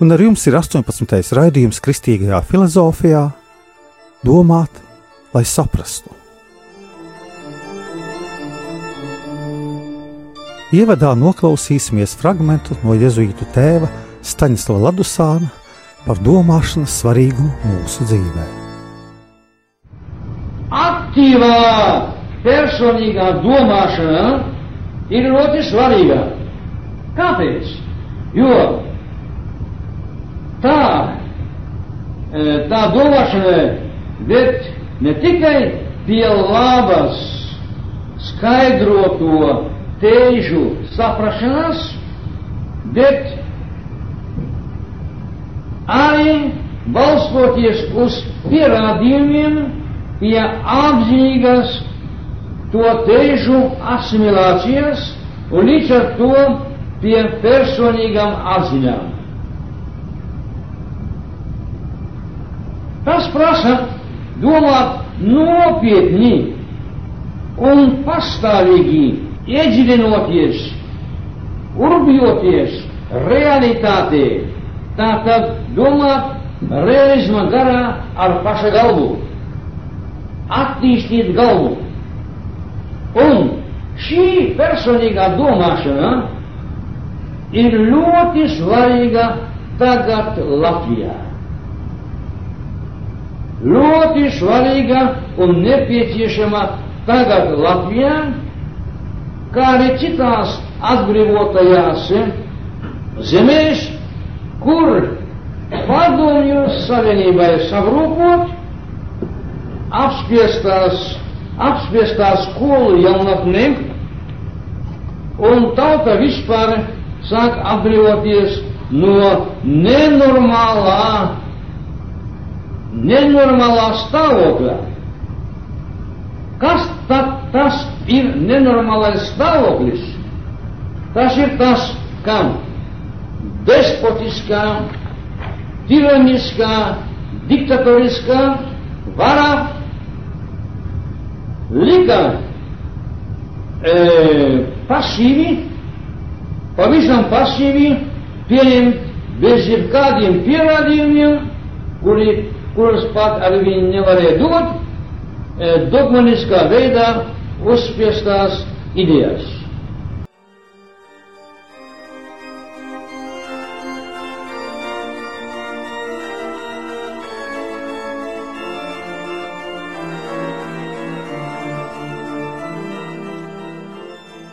un ar jums ir 18. raidījums Kristīgajā filozofijā - domāt, lai saprastu. Ievadā noklausīsimies fragment no jēzuītu tēva Staņslava Ladusāna par domāšanas svarīgumu mūsu dzīvē. Aktīvā personīgā domāšana ir ļoti svarīga. Kāpēc? Jo tā, e, tā domāšana ved ne tikai pie labas, skaidroto tēžu saprašanās, bet arī balstoties uz pierādījumiem pie apzinīgas to tēžu asimilācijas un līdz ar to pie personīgām apziņām. Tas prasa domāt nopietni un pastāvīgi iedziļinoties, urbjoties realitātē, tātad domāt realisma garā ar paša galvu, attīstīt galvu. Un šī personīgā domāšana ir ļoti svarīga tagad Latvijā. Ļoti svarīga un nepieciešama tagad Latvijā, kā arī citās atbrīvotajās zemēs, kur padomju savienībai savrūkot, apspiestās, apspiestās skolu jaunatnēm, un tauta vispār sāk atbrīvoties no nenormālā, nenormālā stāvokļa. Kas tad tas ir nenormālais stāvoklis? Tas ir tas, kam despotiskā, tiraniskā, diktatoriskā vara lika e, pasīvi pavisam pasīvi pieņemt bez jebkādiem pierādījumiem, kuri, arī viņi nevarēja dot, e, dogmatiskā veidā uzspiestās idejas.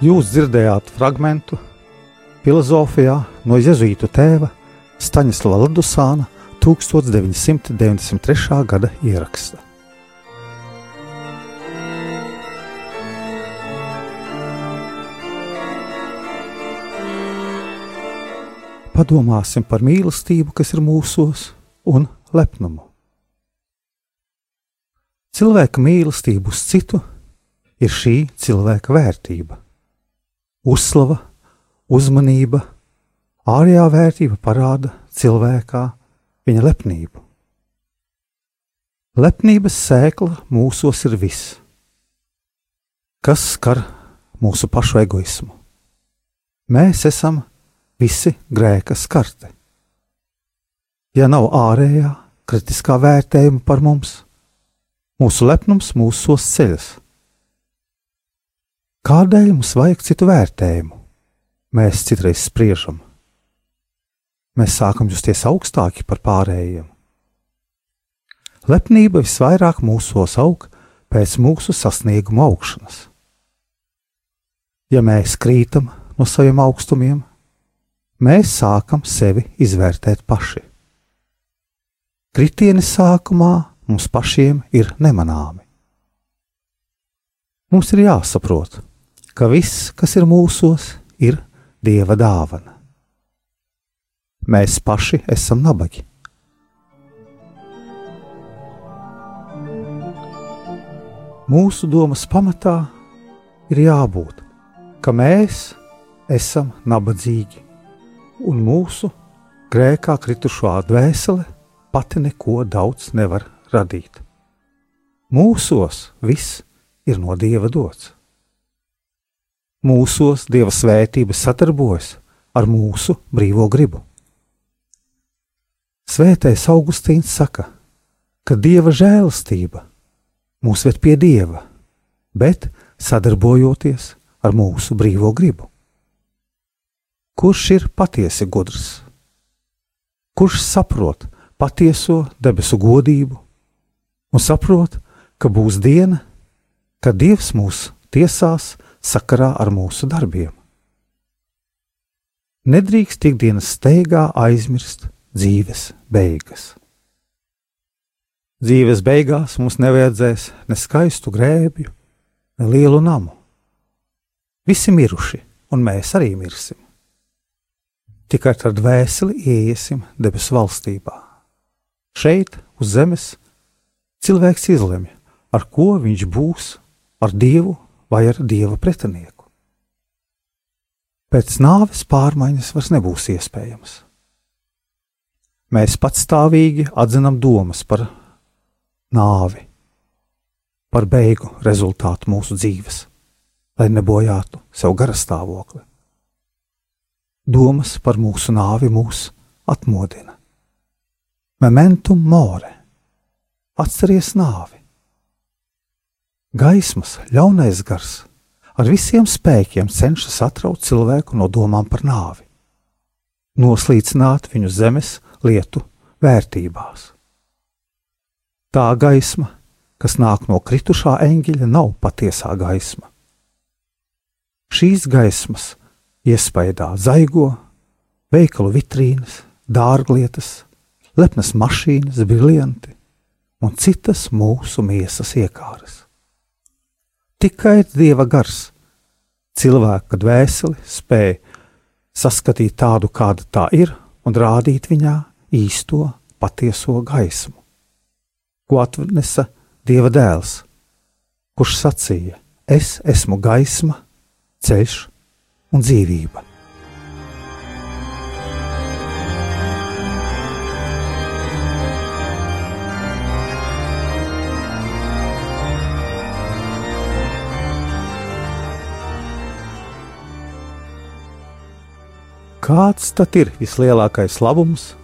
Jūs dzirdējāt fragment filozofijā no jēzuītu tēva Staņslava Ladusāna 1993. gada ieraksta. Padomāsim par mīlestību, kas ir mūsos, un lepnumu. Cilvēka mīlestība uz citu ir šī cilvēka vērtība. Uzslava, uzmanība, ārējā vērtība parāda cilvēkā viņa lepnību. Lepnības sēkla mūsos ir viss, kas skar mūsu pašu egoismu. Mēs esam visi grēka skarti. Ja nav ārējā kritiskā vērtējuma par mums, mūsu lepnums mūsos ceļas. Kādēļ mums vajag citu vērtējumu? Mēs citreiz spriežam. Mēs sākam justies augstāki par pārējiem. Lepnība visvairāk mūsos aug pēc mūsu sasnieguma augšanas. Ja mēs krītam no saviem augstumiem, mēs sākam sevi izvērtēt paši. Kritieni sākumā mums pašiem ir nemanāmi. Mums ir jāsaprot, ka viss, kas ir mūsos, ir Dieva dāvana. Mēs paši esam nabagi. Mūsu domas pamatā ir jābūt, ka mēs esam nabadzīgi, un mūsu grēkā kritušā dvēsele pati neko daudz nevar radīt. Mūsos viss ir no dieva dots. Mūsos dieva svētība sadarbojas ar mūsu brīvo gribu. Svētais Augustīns saka, ka dieva žēlastība mūs ved pie dieva, bet sadarbojoties ar mūsu brīvo gribu. Kurš ir patiesi gudrs? Kurš saprot patieso debesu godību un saprot, ka būs diena, kad Dievs mūs tiesās sakarā ar mūsu darbiem? Nedrīkst ikdienas steigā aizmirst dzīves beigas. Dzīves beigās mums nevajadzēs ne skaistu grēbju, ne lielu namu. Visi miruši, un mēs arī mirsim. Tikai ar dvēseli ieiesim debesu valstībā. Šeit, uz zemes, cilvēks izlemj, ar ko viņš būs, ar dievu vai ar dieva pretinieku. Pēc nāves pārmaiņas vairs nebūs iespējamas. Mēs patstāvīgi atzinām domas par nāvi, par beigu rezultātu mūsu dzīves, lai nebojātu sev garastāvokli. Domas par mūsu nāvi mūs atmodina. Momentum more, atceries nāvi. Gaismas, ļaunais gars ar visiem spēkiem cenšas atraut cilvēku no domām par nāvi, noslīcināt viņu zemes lietu vērtībās. Tā gaisma, kas nāk no kritušā eņģeļa, nav patiesā gaisma. Šīs gaismas iespējā zaigo, veikalu vitrīnas, dārglietas, lepnas mašīnas, briljanti un citas mūsu miesas iekāras. Tikai dieva gars, cilvēka dvēseli spēj saskatīt tādu, kāda tā ir, un rādīt viņā īsto patieso gaismu, ko atnesa dieva dēls, kurš sacīja: Es esmu gaisma, ceļš un dzīvība. Kāds tad ir vislielākais labums,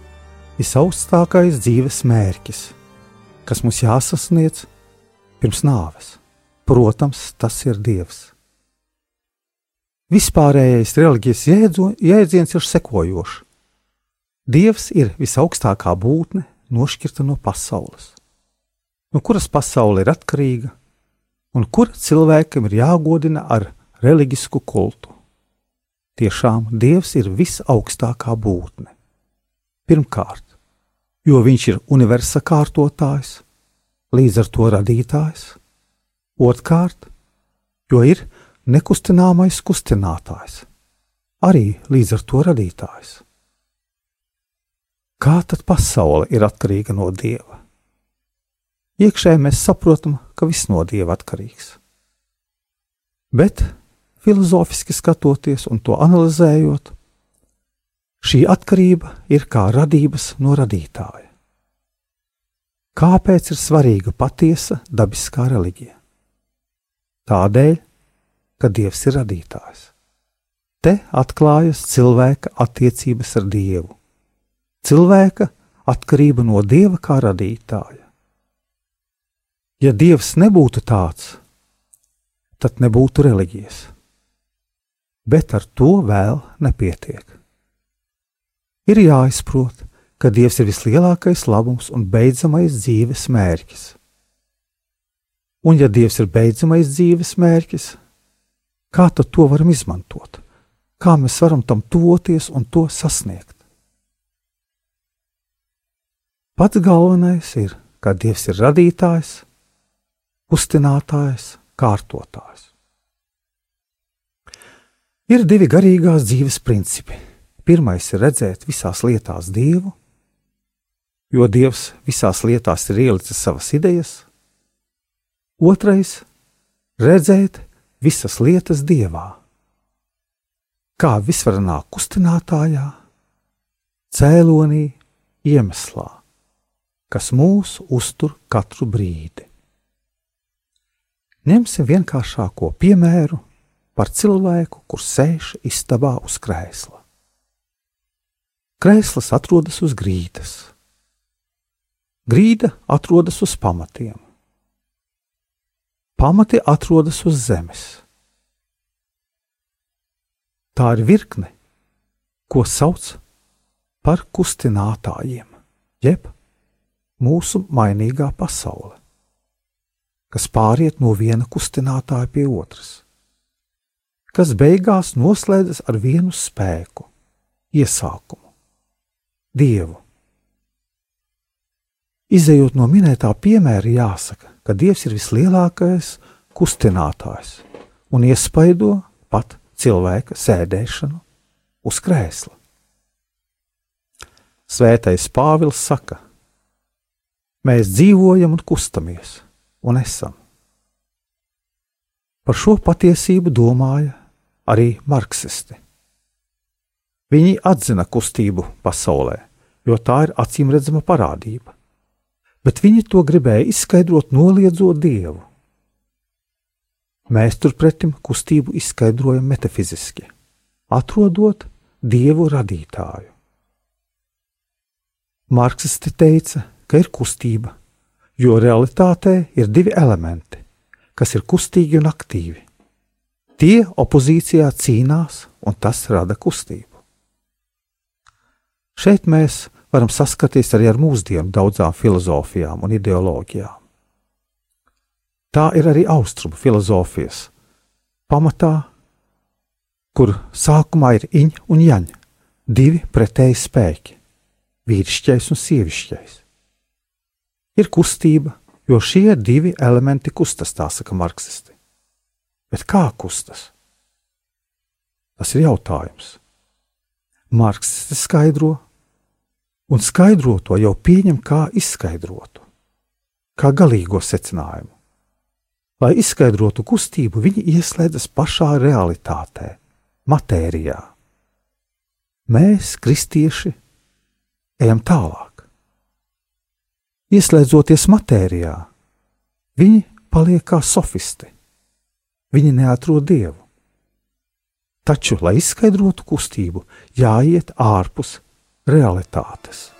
visaugstākais dzīves mērķis, kas mums jāsasniedz pirms nāves? Protams, tas ir Dievs. Vispārējais reliģijas jēdziens ir sekojošs. Dievs ir visaugstākā būtne, nošķirta no pasaules, no kuras pasaule ir atkarīga, un kura cilvēkam ir jāgodina ar reliģisku kultu. Tiešām Dievs ir visaugstākā būtne. Pirmkārt, jo Viņš ir universa kārtotājs, līdz ar to radītājs. Otrkārt, jo ir nekustināmais kustinātājs, arī līdz ar to radītājs. Kā tad pasaule ir atkarīga no dieva? Iekšēji mēs saprotam, ka viss no dieva atkarīgs. Bet, filozofiski skatoties un to analizējot, šī atkarība ir kā radības no radītāja. Kāpēc ir svarīga patiesa dabiskā reliģija? Tādēļ, ka Dievs ir radītājs. Te atklājas cilvēka attiecības ar Dievu, cilvēka atkarība no Dieva kā radītāja. Ja Dievs nebūtu tāds, tad nebūtu reliģijas, bet ar to vēl nepietiek. Ir jāizprot, ka Dievs ir vislielākais labums un beidzamais dzīves mērķis. Un, ja Dievs ir beidzamais dzīves mērķis, Kā tad to varam izmantot? Kā mēs varam tam tuvoties un to sasniegt? Pats galvenais ir, ka Dievs ir radītājs, kustinātājs, kārtotājs. Ir divi garīgās dzīves principi. Pirmais ir redzēt visās lietās Dievu, jo Dievs visās lietās ir ielicis savas idejas. Otrais - redzēt visas lietas Dievā, kā visvarenā kustinātājā, cēlonī, iemeslā, kas mūs uztur katru brīdi. Ņemsim vienkāršāko piemēru par cilvēku, kurš sēž istabā uz krēsla. Krēsls atrodas uz grīdas. Grīda atrodas uz pamatiem. Pamati atrodas uz zemes. Tā ir virkne, ko sauc par kustinātājiem, jeb mūsu mainīgā pasaule kas pāriet no viena kustinātāja pie otras, kas beigās noslēdzas ar vienu spēku, iesākumu, dievu. Izejot no minētā piemēra, jāsaka, ka Dievs ir vislielākais kustinātājs un iespaido pat cilvēka sēdēšanu uz krēsla. Svētais Pāvils saka, mēs dzīvojam un kustamies un esam. Par šo patiesību domāja arī marksisti. Viņi atzina kustību pasaulē, jo tā ir acīmredzama parādība, bet viņi to gribēja izskaidrot noliedzot dievu. Mēs turpretim kustību izskaidrojam metafiziski, atrodot dievu radītāju. Marksisti teica, ka ir kustība, jo realitātē ir divi elementi, kas ir kustīgi un aktīvi. Tie opozīcijā cīnās, un tas rada kustību. Šeit mēs varam saskaties arī ar mūsdienu daudzām filozofijām un ideoloģijām. Tā ir arī austrumu filozofijas pamatā, kur sākumā ir iņa un jaņa, divi pretēji spēki - vīrišķais un sievišķais ir kustība, jo šie divi elementi kustas, tā saka marksisti. Bet kā kustas? Tas ir jautājums. Marksisti skaidro, un skaidro to jau pieņem kā izskaidrotu, kā galīgo secinājumu. Lai izskaidrotu kustību, viņi ieslēdzas pašā realitātē, matērijā. Mēs, kristieši, ejam tālāk ieslēdzoties matērijā, viņi paliek kā sofisti. Viņi neatrod dievu. Taču, lai izskaidrotu kustību, jāiet ārpus realitātes.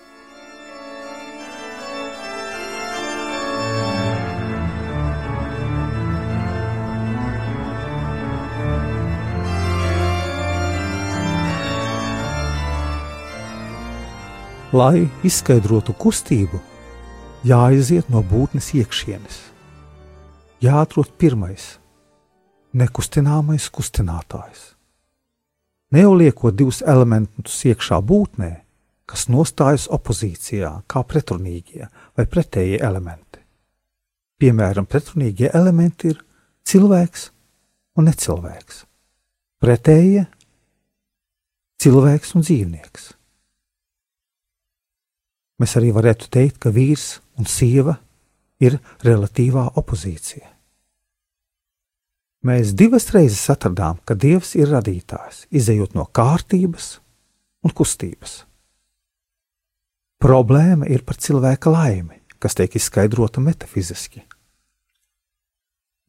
Lai izskaidrotu kustību, jāiziet no būtnes iekšienes. Jāatrod pirmais, nekustināmais kustinātājs. Neoliekot divus elementus iekšā būtnē, kas nostājas opozīcijā, kā pretrunīgie vai pretējie elementi. Piemēram, pretrunīgie elementi ir cilvēks un necilvēks, pretējie cilvēks un dzīvnieks. Mēs arī varētu teikt, ka vīrs un sieva ir relatīvā opozīcija. Mēs divas reizes atradām, ka Dievs ir radītājs, izējot no kārtības un kustības. Problēma ir par cilvēka laimi, kas tiek izskaidrota metafiziski.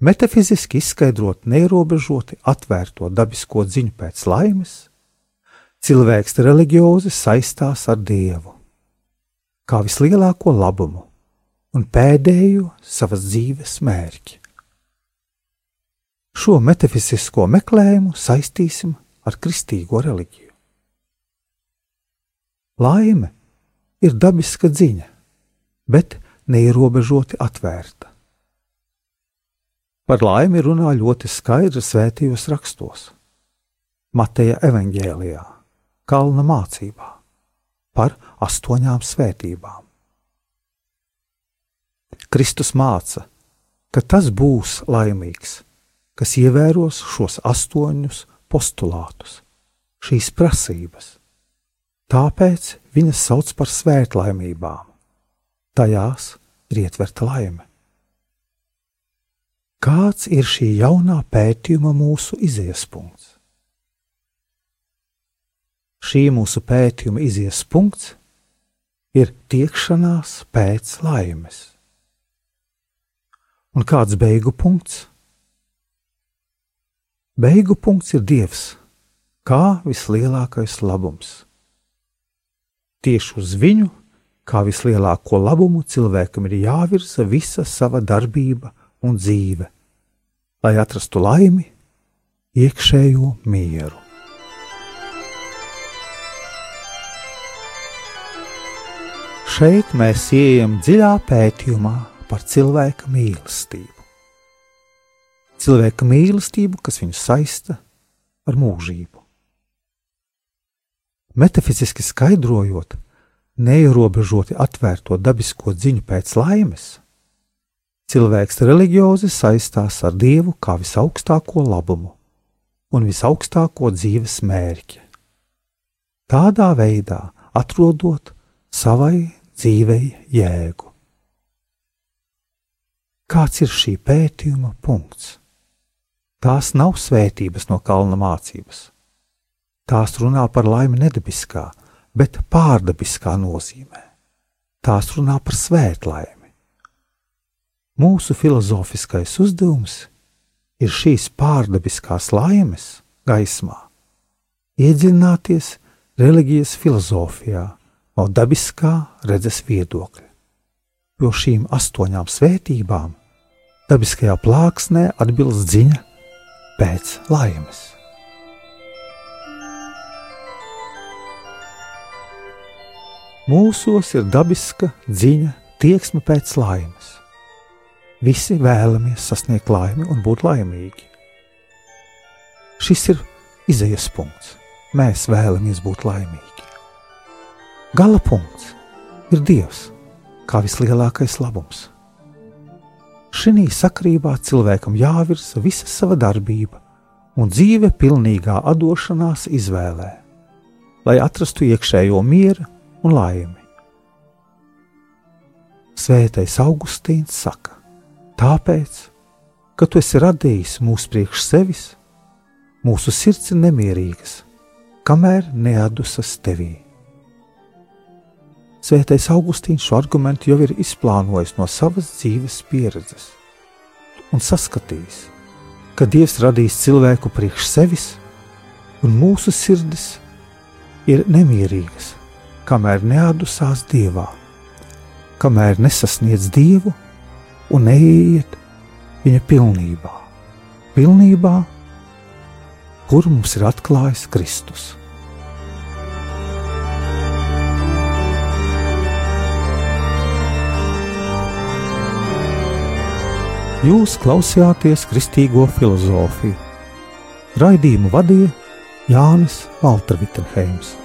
Metafiziski izskaidrot neierobežoti atvērto dabisko ziņu pēc laimes, cilvēks reliģiozi saistās ar Dievu kā vislielāko labumu un pēdējo savas dzīves mērķi. Šo metafizisko meklējumu saistīsim ar kristīgo reliģiju. Laime ir dabiska dziņa, bet neierobežoti atvērta. Par laimi runā ļoti skaidri svētījos rakstos, Mateja evaņģēlijā, Kalna mācībā par astoņām svētībām. Kristus māca, ka tas būs laimīgs, kas ievēros šos astoņus postulātus, šīs prasības, Tāpēc viņas sauc par svētlaimībām. Tajās ir ietverta laime. Kāds ir šī jaunā pētījuma mūsu izies punkts? Šī mūsu pētījuma izies punkts ir tiekšanās pēc laimes. Un kāds beigu punkts? Beigu punkts ir Dievs, kā vislielākais labums. Tieši uz viņu, kā vislielāko labumu, cilvēkam ir jāvirza visa sava darbība un dzīve, lai atrastu laimi, iekšējo mieru. Šeit mēs ieejam dziļā pētījumā par cilvēka mīlestību. Cilvēka mīlestību, kas viņu saista ar mūžību. Metafiziski skaidrojot, neierobežoti atvērto dabisko ziņu pēc laimes, cilvēks religiozi saistās ar Dievu kā visaugstāko labumu un visaugstāko dzīves mērķi. Tādā veidā atrodot savai dzīvei jēgu. Kāds ir šī pētījuma punkts? Tās nav svētības no kalna mācības. Tās runā par laimi nedabiskā, bet pārdabiskā nozīmē. Tās runā par svētlaimi. Mūsu filozofiskais uzdevums ir šīs pārdabiskās laimes gaismā iedziļināties reliģijas filozofijā no dabiskā redzes viedokļa, jo šīm astoņām svētībām dabiskajā plāksnē atbilst ziņa pēc laimes. Mūsos ir dabiska dziņa, tieksme pēc laimes. Visi vēlamies sasniegt laimi un būt laimīgi. Šis ir izējas punkts. Mēs vēlamies būt laimīgi. Gala punkts ir Dievs, kā vislielākais labums. Šī sakrībā cilvēkam jāvirza visa sava darbība un dzīve pilnīgā atdošanās izvēlē, lai atrastu iekšējo mieru un laimi. Svētais Augustīns saka, tāpēc, ka tu esi radījis mūs priekš sevis, mūsu sirds ir nemierīgas, kamēr neadusas tevī. Svētais Augustīns šo argumentu jau ir izplānojis no savas dzīves pieredzes un saskatījis, ka Dievs radīs cilvēku priekš sevis, un mūsu sirdis ir nemierīgas, kamēr neatdusās Dievā, kamēr nesasniedz Dievu un neiet viņa pilnībā, pilnībā, kur mums ir atklājis Kristus. Jūs klausījāties kristīgo filozofiju. Raidījumu vadīja Jānis Valtra Vitsenheims.